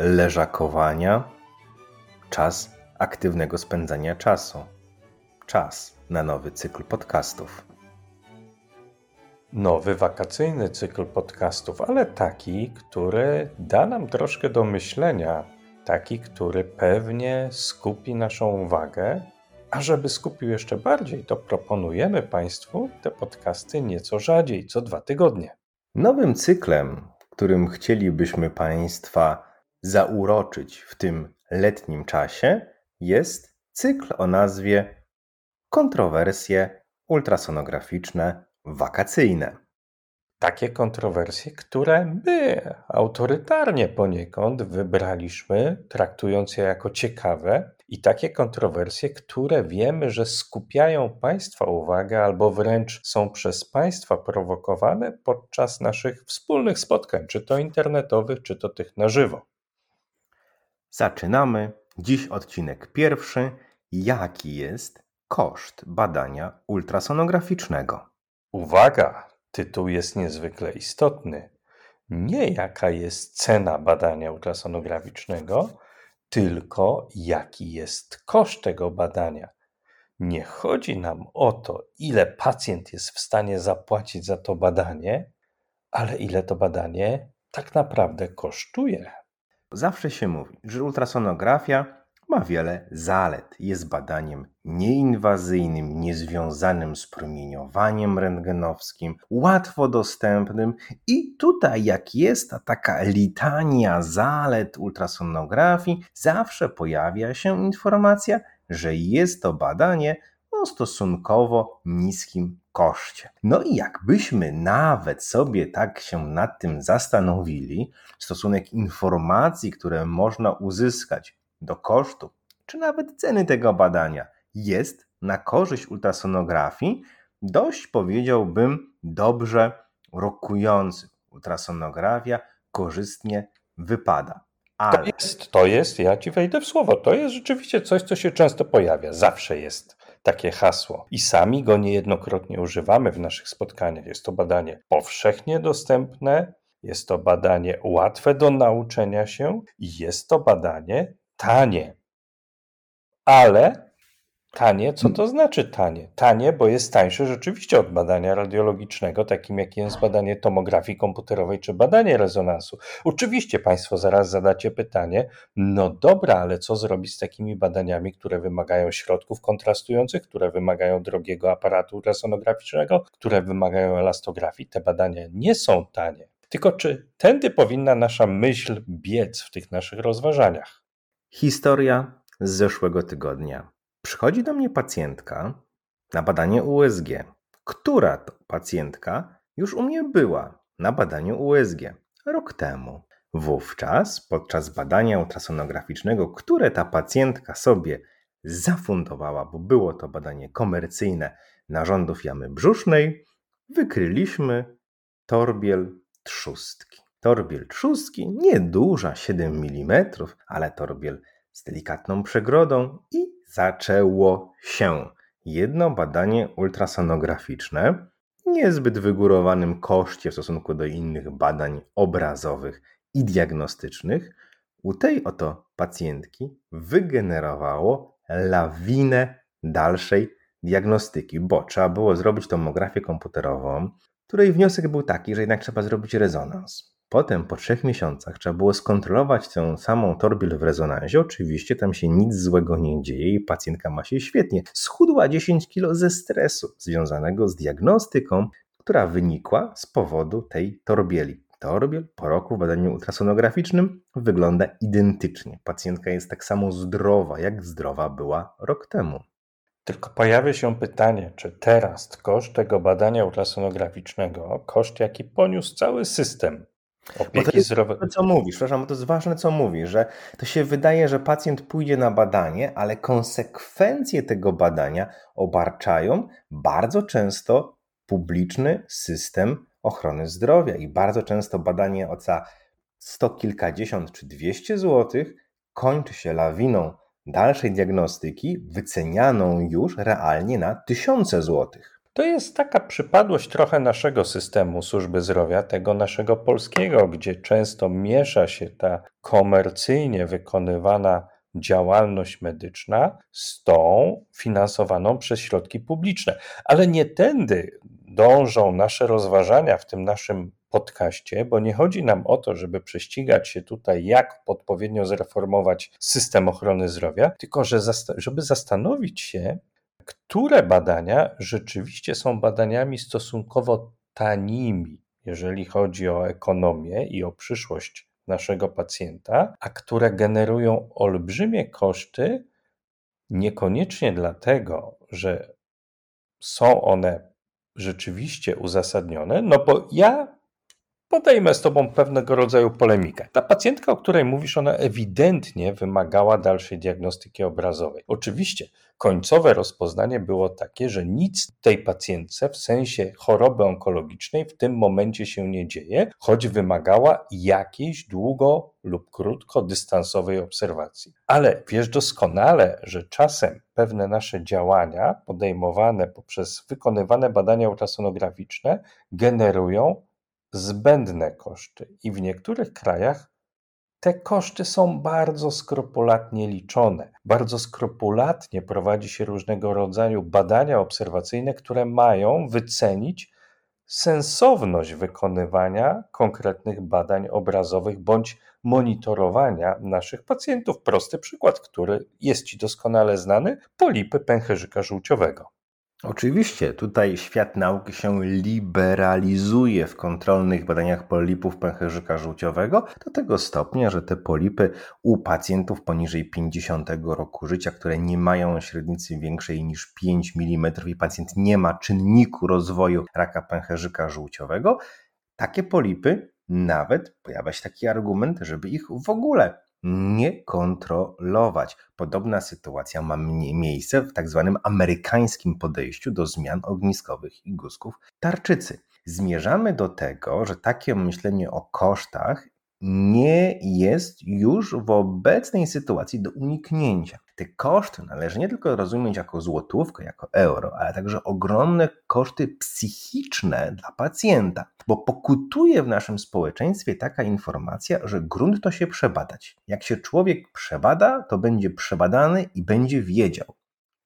leżakowania, czas aktywnego spędzania czasu. Czas na nowy cykl podcastów. Nowy wakacyjny cykl podcastów, ale taki, który da nam troszkę do myślenia, taki, który pewnie skupi naszą uwagę. A żeby skupił jeszcze bardziej, to proponujemy Państwu te podcasty nieco rzadziej, co dwa tygodnie. Nowym cyklem, którym chcielibyśmy Państwa zauroczyć w tym letnim czasie, jest cykl o nazwie Kontrowersje ultrasonograficzne wakacyjne. Takie kontrowersje, które my autorytarnie poniekąd wybraliśmy, traktując je jako ciekawe, i takie kontrowersje, które wiemy, że skupiają Państwa uwagę albo wręcz są przez Państwa prowokowane podczas naszych wspólnych spotkań, czy to internetowych, czy to tych na żywo. Zaczynamy. Dziś odcinek pierwszy. Jaki jest koszt badania ultrasonograficznego? Uwaga, tytuł jest niezwykle istotny. Nie jaka jest cena badania ultrasonograficznego, tylko jaki jest koszt tego badania. Nie chodzi nam o to, ile pacjent jest w stanie zapłacić za to badanie, ale ile to badanie tak naprawdę kosztuje. Zawsze się mówi, że ultrasonografia ma wiele zalet. Jest badaniem nieinwazyjnym, niezwiązanym z promieniowaniem rentgenowskim, łatwo dostępnym i tutaj jak jest ta taka litania zalet ultrasonografii, zawsze pojawia się informacja, że jest to badanie o stosunkowo niskim koszcie. No i jakbyśmy nawet sobie tak się nad tym zastanowili, stosunek informacji, które można uzyskać do kosztu, czy nawet ceny tego badania jest na korzyść ultrasonografii, dość powiedziałbym dobrze rokujący. Ultrasonografia korzystnie wypada. Ale... To jest, to jest, ja ci wejdę w słowo, to jest rzeczywiście coś, co się często pojawia. Zawsze jest takie hasło. I sami go niejednokrotnie używamy w naszych spotkaniach. Jest to badanie powszechnie dostępne, jest to badanie łatwe do nauczenia się i jest to badanie tanie. Ale tanie, co to znaczy tanie? Tanie, bo jest tańsze rzeczywiście od badania radiologicznego, takim jakim jest badanie tomografii komputerowej czy badanie rezonansu. Oczywiście Państwo zaraz zadacie pytanie, no dobra, ale co zrobić z takimi badaniami, które wymagają środków kontrastujących, które wymagają drogiego aparatu ultrasonograficznego, które wymagają elastografii? Te badania nie są tanie. Tylko czy tędy powinna nasza myśl biec w tych naszych rozważaniach? Historia z zeszłego tygodnia. Przychodzi do mnie pacjentka na badanie USG. Która to pacjentka już u mnie była na badaniu USG rok temu. Wówczas, podczas badania ultrasonograficznego, które ta pacjentka sobie zafundowała, bo było to badanie komercyjne narządów jamy brzusznej, wykryliśmy torbiel trzustki. Torbiel trzustki, nieduża, 7 mm, ale torbiel z delikatną przegrodą i zaczęło się jedno badanie ultrasonograficzne, niezbyt wygórowanym koszcie w stosunku do innych badań obrazowych i diagnostycznych, u tej oto pacjentki wygenerowało lawinę dalszej diagnostyki, bo trzeba było zrobić tomografię komputerową, której wniosek był taki, że jednak trzeba zrobić rezonans. Potem, po trzech miesiącach, trzeba było skontrolować tę samą torbiel w rezonansie. Oczywiście tam się nic złego nie dzieje i pacjentka ma się świetnie. Schudła 10 kg ze stresu związanego z diagnostyką, która wynikła z powodu tej torbieli. Torbiel po roku w badaniu ultrasonograficznym wygląda identycznie. Pacjentka jest tak samo zdrowa, jak zdrowa była rok temu. Tylko pojawia się pytanie, czy teraz koszt tego badania ultrasonograficznego, koszt jaki poniósł cały system, Opieki to zdrowotnej. Co mówisz, przepraszam, to jest ważne, co mówisz, że to się wydaje, że pacjent pójdzie na badanie, ale konsekwencje tego badania obarczają bardzo często publiczny system ochrony zdrowia i bardzo często badanie o za sto kilkadziesiąt czy dwieście złotych kończy się lawiną dalszej diagnostyki, wycenianą już realnie na tysiące złotych. To jest taka przypadłość trochę naszego systemu służby zdrowia, tego naszego polskiego, gdzie często miesza się ta komercyjnie wykonywana działalność medyczna z tą finansowaną przez środki publiczne. Ale nie tędy dążą nasze rozważania w tym naszym podcaście, bo nie chodzi nam o to, żeby prześcigać się tutaj, jak odpowiednio zreformować system ochrony zdrowia, tylko że żeby zastanowić się, które badania rzeczywiście są badaniami stosunkowo tanimi, jeżeli chodzi o ekonomię i o przyszłość naszego pacjenta, a które generują olbrzymie koszty, niekoniecznie dlatego, że są one rzeczywiście uzasadnione, no bo ja podejmę z Tobą pewnego rodzaju polemikę. Ta pacjentka, o której mówisz, ona ewidentnie wymagała dalszej diagnostyki obrazowej. Oczywiście końcowe rozpoznanie było takie, że nic tej pacjentce w sensie choroby onkologicznej w tym momencie się nie dzieje, choć wymagała jakiejś długo lub krótko dystansowej obserwacji. Ale wiesz doskonale, że czasem pewne nasze działania podejmowane poprzez wykonywane badania ultrasonograficzne generują zbędne koszty i w niektórych krajach te koszty są bardzo skrupulatnie liczone. Bardzo skrupulatnie prowadzi się różnego rodzaju badania obserwacyjne, które mają wycenić sensowność wykonywania konkretnych badań obrazowych bądź monitorowania naszych pacjentów. Prosty przykład, który jest Ci doskonale znany: polipy pęcherzyka żółciowego. Oczywiście, tutaj świat nauki się liberalizuje w kontrolnych badaniach polipów pęcherzyka żółciowego do tego stopnia, że te polipy u pacjentów poniżej 50 roku życia, które nie mają średnicy większej niż 5 mm i pacjent nie ma czynniku rozwoju raka pęcherzyka żółciowego, takie polipy nawet pojawia się taki argument, żeby ich w ogóle nie kontrolować. Podobna sytuacja ma miejsce w tak zwanym amerykańskim podejściu do zmian ogniskowych i guzków tarczycy. Zmierzamy do tego, że takie myślenie o kosztach nie jest już w obecnej sytuacji do uniknięcia. Te koszty należy nie tylko rozumieć jako złotówkę, jako euro, ale także ogromne koszty psychiczne dla pacjenta, bo pokutuje w naszym społeczeństwie taka informacja, że grunt to się przebadać. Jak się człowiek przebada, to będzie przebadany i będzie wiedział.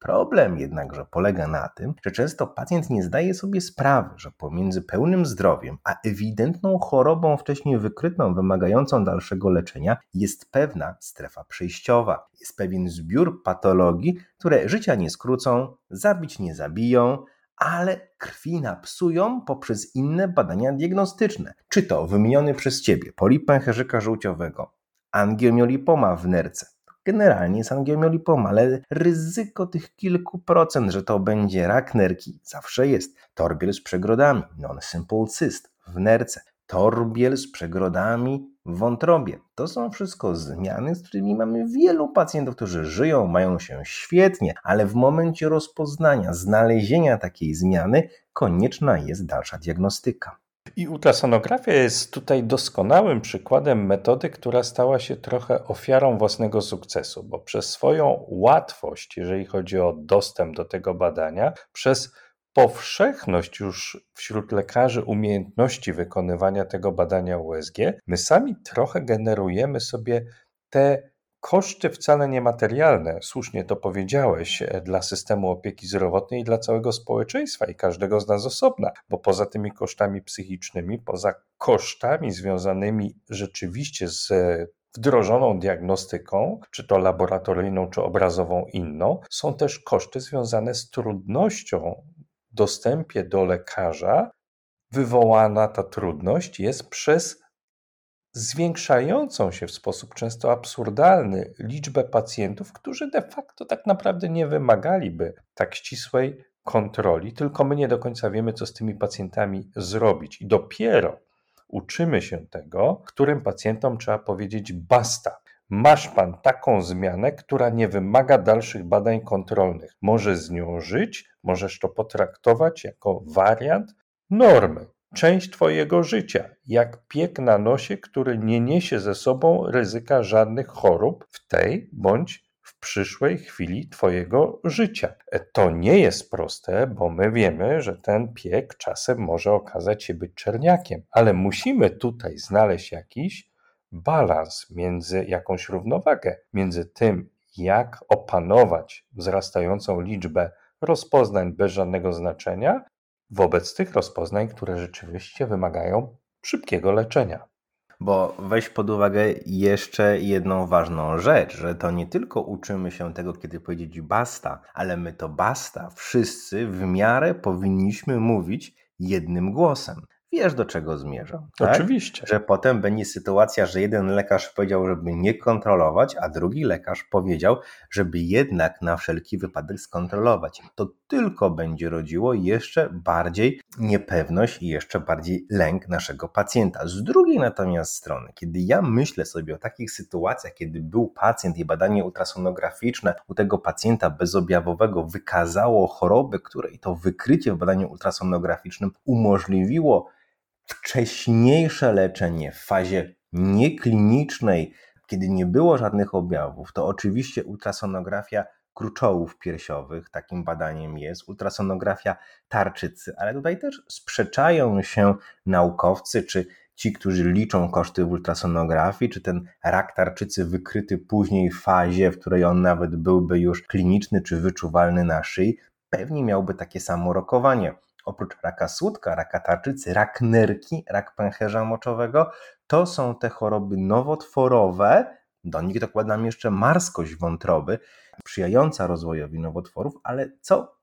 Problem jednakże polega na tym, że często pacjent nie zdaje sobie sprawy, że pomiędzy pełnym zdrowiem a ewidentną chorobą wcześniej wykrytą, wymagającą dalszego leczenia, jest pewna strefa przejściowa. Jest pewien zbiór patologii, które życia nie skrócą, zabić nie zabiją, ale krwi napsują poprzez inne badania diagnostyczne. Czy to wymieniony przez Ciebie polip pęcherzyka żółciowego, angiomiolipoma w nerce, generalnie jest angiomiolipoma, ale ryzyko tych kilku procent, że to będzie rak nerki, zawsze jest. Torbiel z przegrodami, non-simple cyst w nerce, torbiel z przegrodami w wątrobie. To są wszystko zmiany, z którymi mamy wielu pacjentów, którzy żyją, mają się świetnie, ale w momencie rozpoznania, znalezienia takiej zmiany konieczna jest dalsza diagnostyka. I ultrasonografia jest tutaj doskonałym przykładem metody, która stała się trochę ofiarą własnego sukcesu, bo przez swoją łatwość, jeżeli chodzi o dostęp do tego badania, przez powszechność już wśród lekarzy umiejętności wykonywania tego badania USG, my sami trochę generujemy sobie te koszty wcale niematerialne, słusznie to powiedziałeś, e, dla systemu opieki zdrowotnej i dla całego społeczeństwa i każdego z nas osobna, bo poza tymi kosztami psychicznymi, poza kosztami związanymi rzeczywiście z e, wdrożoną diagnostyką, czy to laboratoryjną, czy obrazową inną, są też koszty związane z trudnością w dostępie do lekarza. Wywołana ta trudność jest przez zwiększającą się w sposób często absurdalny liczbę pacjentów, którzy de facto tak naprawdę nie wymagaliby tak ścisłej kontroli, tylko my nie do końca wiemy, co z tymi pacjentami zrobić. I dopiero uczymy się tego, którym pacjentom trzeba powiedzieć basta. Masz pan taką zmianę, która nie wymaga dalszych badań kontrolnych. Możesz z nią żyć, możesz to potraktować jako wariant normy, część Twojego życia, jak piek na nosie, który nie niesie ze sobą ryzyka żadnych chorób w tej bądź w przyszłej chwili Twojego życia. To nie jest proste, bo my wiemy, że ten piek czasem może okazać się być czerniakiem, ale musimy tutaj znaleźć jakiś balans między jakąś równowagę między tym, jak opanować wzrastającą liczbę rozpoznań bez żadnego znaczenia, wobec tych rozpoznań, które rzeczywiście wymagają szybkiego leczenia. Bo weź pod uwagę jeszcze jedną ważną rzecz, że to nie tylko uczymy się tego, kiedy powiedzieć basta, ale my to basta wszyscy w miarę powinniśmy mówić jednym głosem wiesz do czego zmierzam. Tak? Oczywiście. Że potem będzie sytuacja, że jeden lekarz powiedział, żeby nie kontrolować, a drugi lekarz powiedział, żeby jednak na wszelki wypadek skontrolować. To tylko będzie rodziło jeszcze bardziej niepewność i jeszcze bardziej lęk naszego pacjenta. Z drugiej natomiast strony, kiedy ja myślę sobie o takich sytuacjach, kiedy był pacjent i badanie ultrasonograficzne u tego pacjenta bezobjawowego wykazało chorobę, której to wykrycie w badaniu ultrasonograficznym umożliwiło wcześniejsze leczenie w fazie nieklinicznej, kiedy nie było żadnych objawów, to oczywiście ultrasonografia kruczołów piersiowych, takim badaniem jest, ultrasonografia tarczycy, ale tutaj też sprzeczają się naukowcy, czy ci, którzy liczą koszty w ultrasonografii, czy ten rak tarczycy wykryty później w fazie, w której on nawet byłby już kliniczny czy wyczuwalny na szyi, pewnie miałby takie samo rokowanie. Oprócz raka słódka, raka tarczycy, rak nerki, rak pęcherza moczowego, to są te choroby nowotworowe, do nich dokładam jeszcze marskość wątroby, sprzyjająca rozwojowi nowotworów, ale co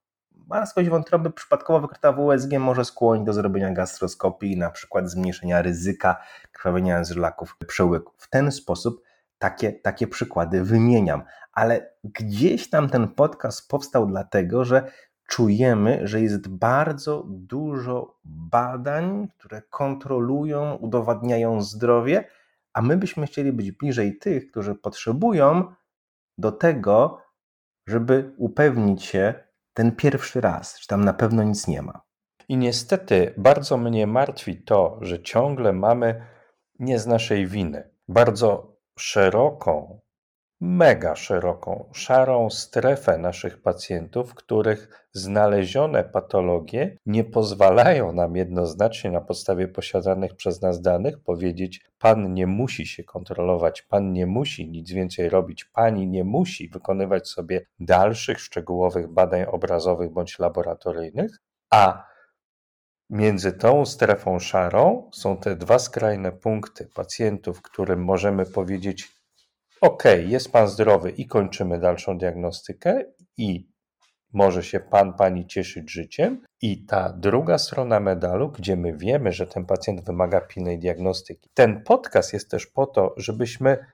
marskość wątroby przypadkowo wykryta w USG może skłonić do zrobienia gastroskopii i na przykład zmniejszenia ryzyka krwawienia z żlaków przełyku. W ten sposób takie, takie przykłady wymieniam, ale gdzieś tam ten podcast powstał dlatego, że czujemy, że jest bardzo dużo badań, które kontrolują, udowadniają zdrowie, a my byśmy chcieli być bliżej tych, którzy potrzebują do tego, żeby upewnić się ten pierwszy raz, czy tam na pewno nic nie ma. I niestety bardzo mnie martwi to, że ciągle mamy nie z naszej winy bardzo szeroką mega szeroką, szarą strefę naszych pacjentów, których znalezione patologie nie pozwalają nam jednoznacznie na podstawie posiadanych przez nas danych powiedzieć: Pan nie musi się kontrolować, pan nie musi nic więcej robić, pani nie musi wykonywać sobie dalszych szczegółowych badań obrazowych bądź laboratoryjnych, a Między tą strefą szarą są te dwa skrajne punkty pacjentów, którym możemy powiedzieć: OK, jest pan zdrowy i kończymy dalszą diagnostykę i może się pan, pani cieszyć życiem. I ta druga strona medalu, gdzie my wiemy, że ten pacjent wymaga pilnej diagnostyki. Ten podcast jest też po to, żebyśmy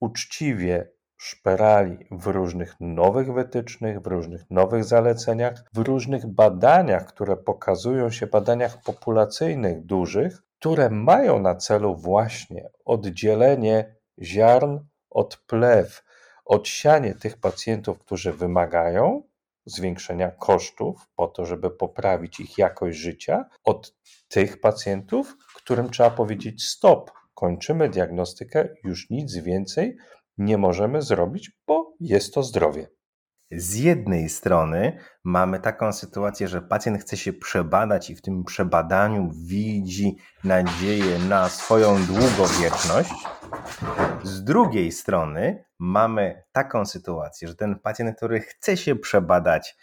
uczciwie szperali w różnych nowych wytycznych, w różnych nowych zaleceniach, w różnych badaniach, które pokazują się, badaniach populacyjnych dużych, które mają na celu właśnie oddzielenie ziarn od plew, odsianie tych pacjentów, którzy wymagają zwiększenia kosztów po to, żeby poprawić ich jakość życia, od tych pacjentów, którym trzeba powiedzieć stop, kończymy diagnostykę, już nic więcej nie możemy zrobić, bo jest to zdrowie. Z jednej strony mamy taką sytuację, że pacjent chce się przebadać i w tym przebadaniu widzi nadzieję na swoją długowieczność. Z drugiej strony mamy taką sytuację, że ten pacjent, który chce się przebadać,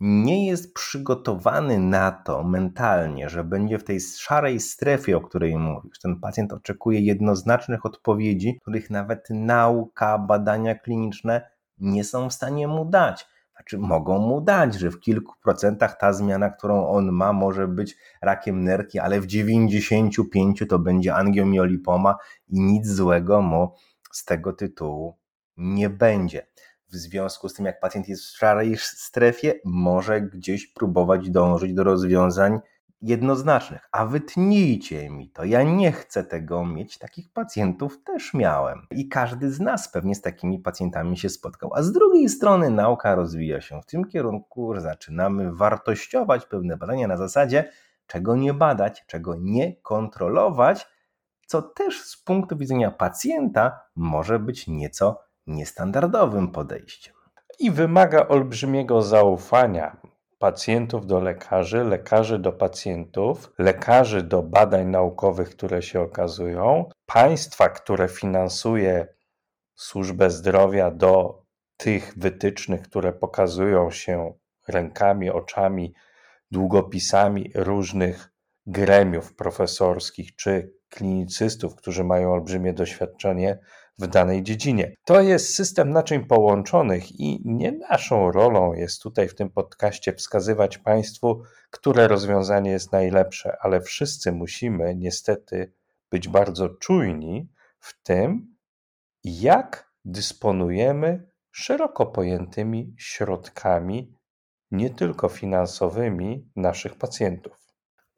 nie jest przygotowany na to mentalnie, że będzie w tej szarej strefie, o której mówisz. Ten pacjent oczekuje jednoznacznych odpowiedzi, których nawet nauka, badania kliniczne nie są w stanie mu dać. Znaczy, mogą mu dać, że w kilku procentach ta zmiana, którą on ma, może być rakiem nerki, ale w 95 to będzie angiomiolipoma i nic złego mu z tego tytułu nie będzie. W związku z tym, jak pacjent jest w szarej strefie, może gdzieś próbować dążyć do rozwiązań jednoznacznych, a wytnijcie mi to. Ja nie chcę tego mieć. Takich pacjentów też miałem. I każdy z nas pewnie z takimi pacjentami się spotkał. A z drugiej strony nauka rozwija się w tym kierunku, że zaczynamy wartościować pewne badania na zasadzie, czego nie badać, czego nie kontrolować, co też z punktu widzenia pacjenta może być nieco niestandardowym podejściem. I wymaga olbrzymiego zaufania pacjentów do lekarzy, lekarzy do pacjentów, lekarzy do badań naukowych, które się okazują, państwa, które finansuje służbę zdrowia do tych wytycznych, które pokazują się rękami, oczami, długopisami różnych gremiów profesorskich czy klinicystów, którzy mają olbrzymie doświadczenie w danej dziedzinie. To jest system naczyń połączonych i nie naszą rolą jest tutaj w tym podcaście wskazywać Państwu, które rozwiązanie jest najlepsze, ale wszyscy musimy niestety być bardzo czujni w tym, jak dysponujemy szeroko pojętymi środkami, nie tylko finansowymi, naszych pacjentów.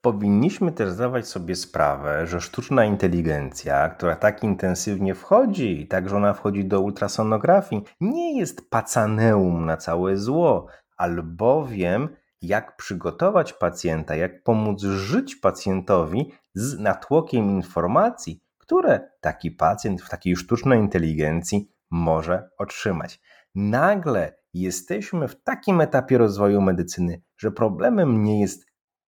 Powinniśmy też zdawać sobie sprawę, że sztuczna inteligencja, która tak intensywnie wchodzi, i także ona wchodzi do ultrasonografii, nie jest pacaneum na całe zło, albowiem jak przygotować pacjenta, jak pomóc żyć pacjentowi z natłokiem informacji, które taki pacjent w takiej sztucznej inteligencji może otrzymać. Nagle jesteśmy w takim etapie rozwoju medycyny, że problemem nie jest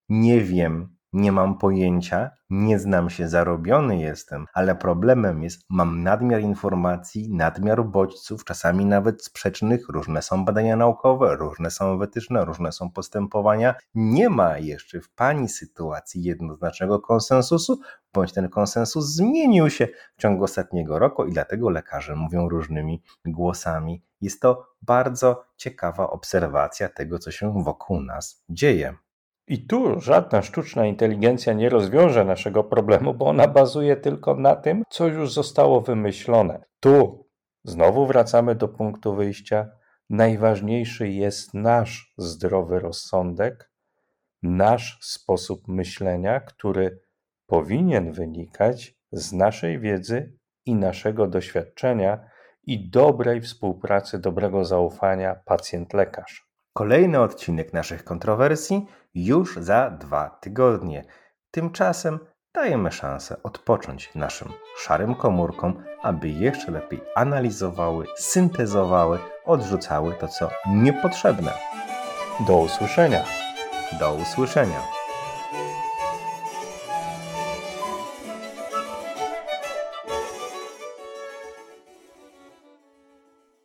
nie wiem, nie mam pojęcia, nie znam się, zarobiony jestem, ale problemem jest, mam nadmiar informacji, nadmiar bodźców, czasami nawet sprzecznych, różne są badania naukowe, różne są wytyczne, różne są postępowania. Nie ma jeszcze w Pani sytuacji jednoznacznego konsensusu, bądź ten konsensus zmienił się w ciągu ostatniego roku i dlatego lekarze mówią różnymi głosami. Jest to bardzo ciekawa obserwacja tego, co się wokół nas dzieje. I tu żadna sztuczna inteligencja nie rozwiąże naszego problemu, bo ona bazuje tylko na tym, co już zostało wymyślone. Tu znowu wracamy do punktu wyjścia. Najważniejszy jest nasz zdrowy rozsądek, nasz sposób myślenia, który powinien wynikać z naszej wiedzy i naszego doświadczenia i dobrej współpracy, dobrego zaufania pacjent-lekarz. Kolejny odcinek naszych kontrowersji już za dwa tygodnie. Tymczasem dajemy szansę odpocząć naszym szarym komórkom, aby jeszcze lepiej analizowały, syntezowały, odrzucały to, co niepotrzebne. Do usłyszenia. Do usłyszenia.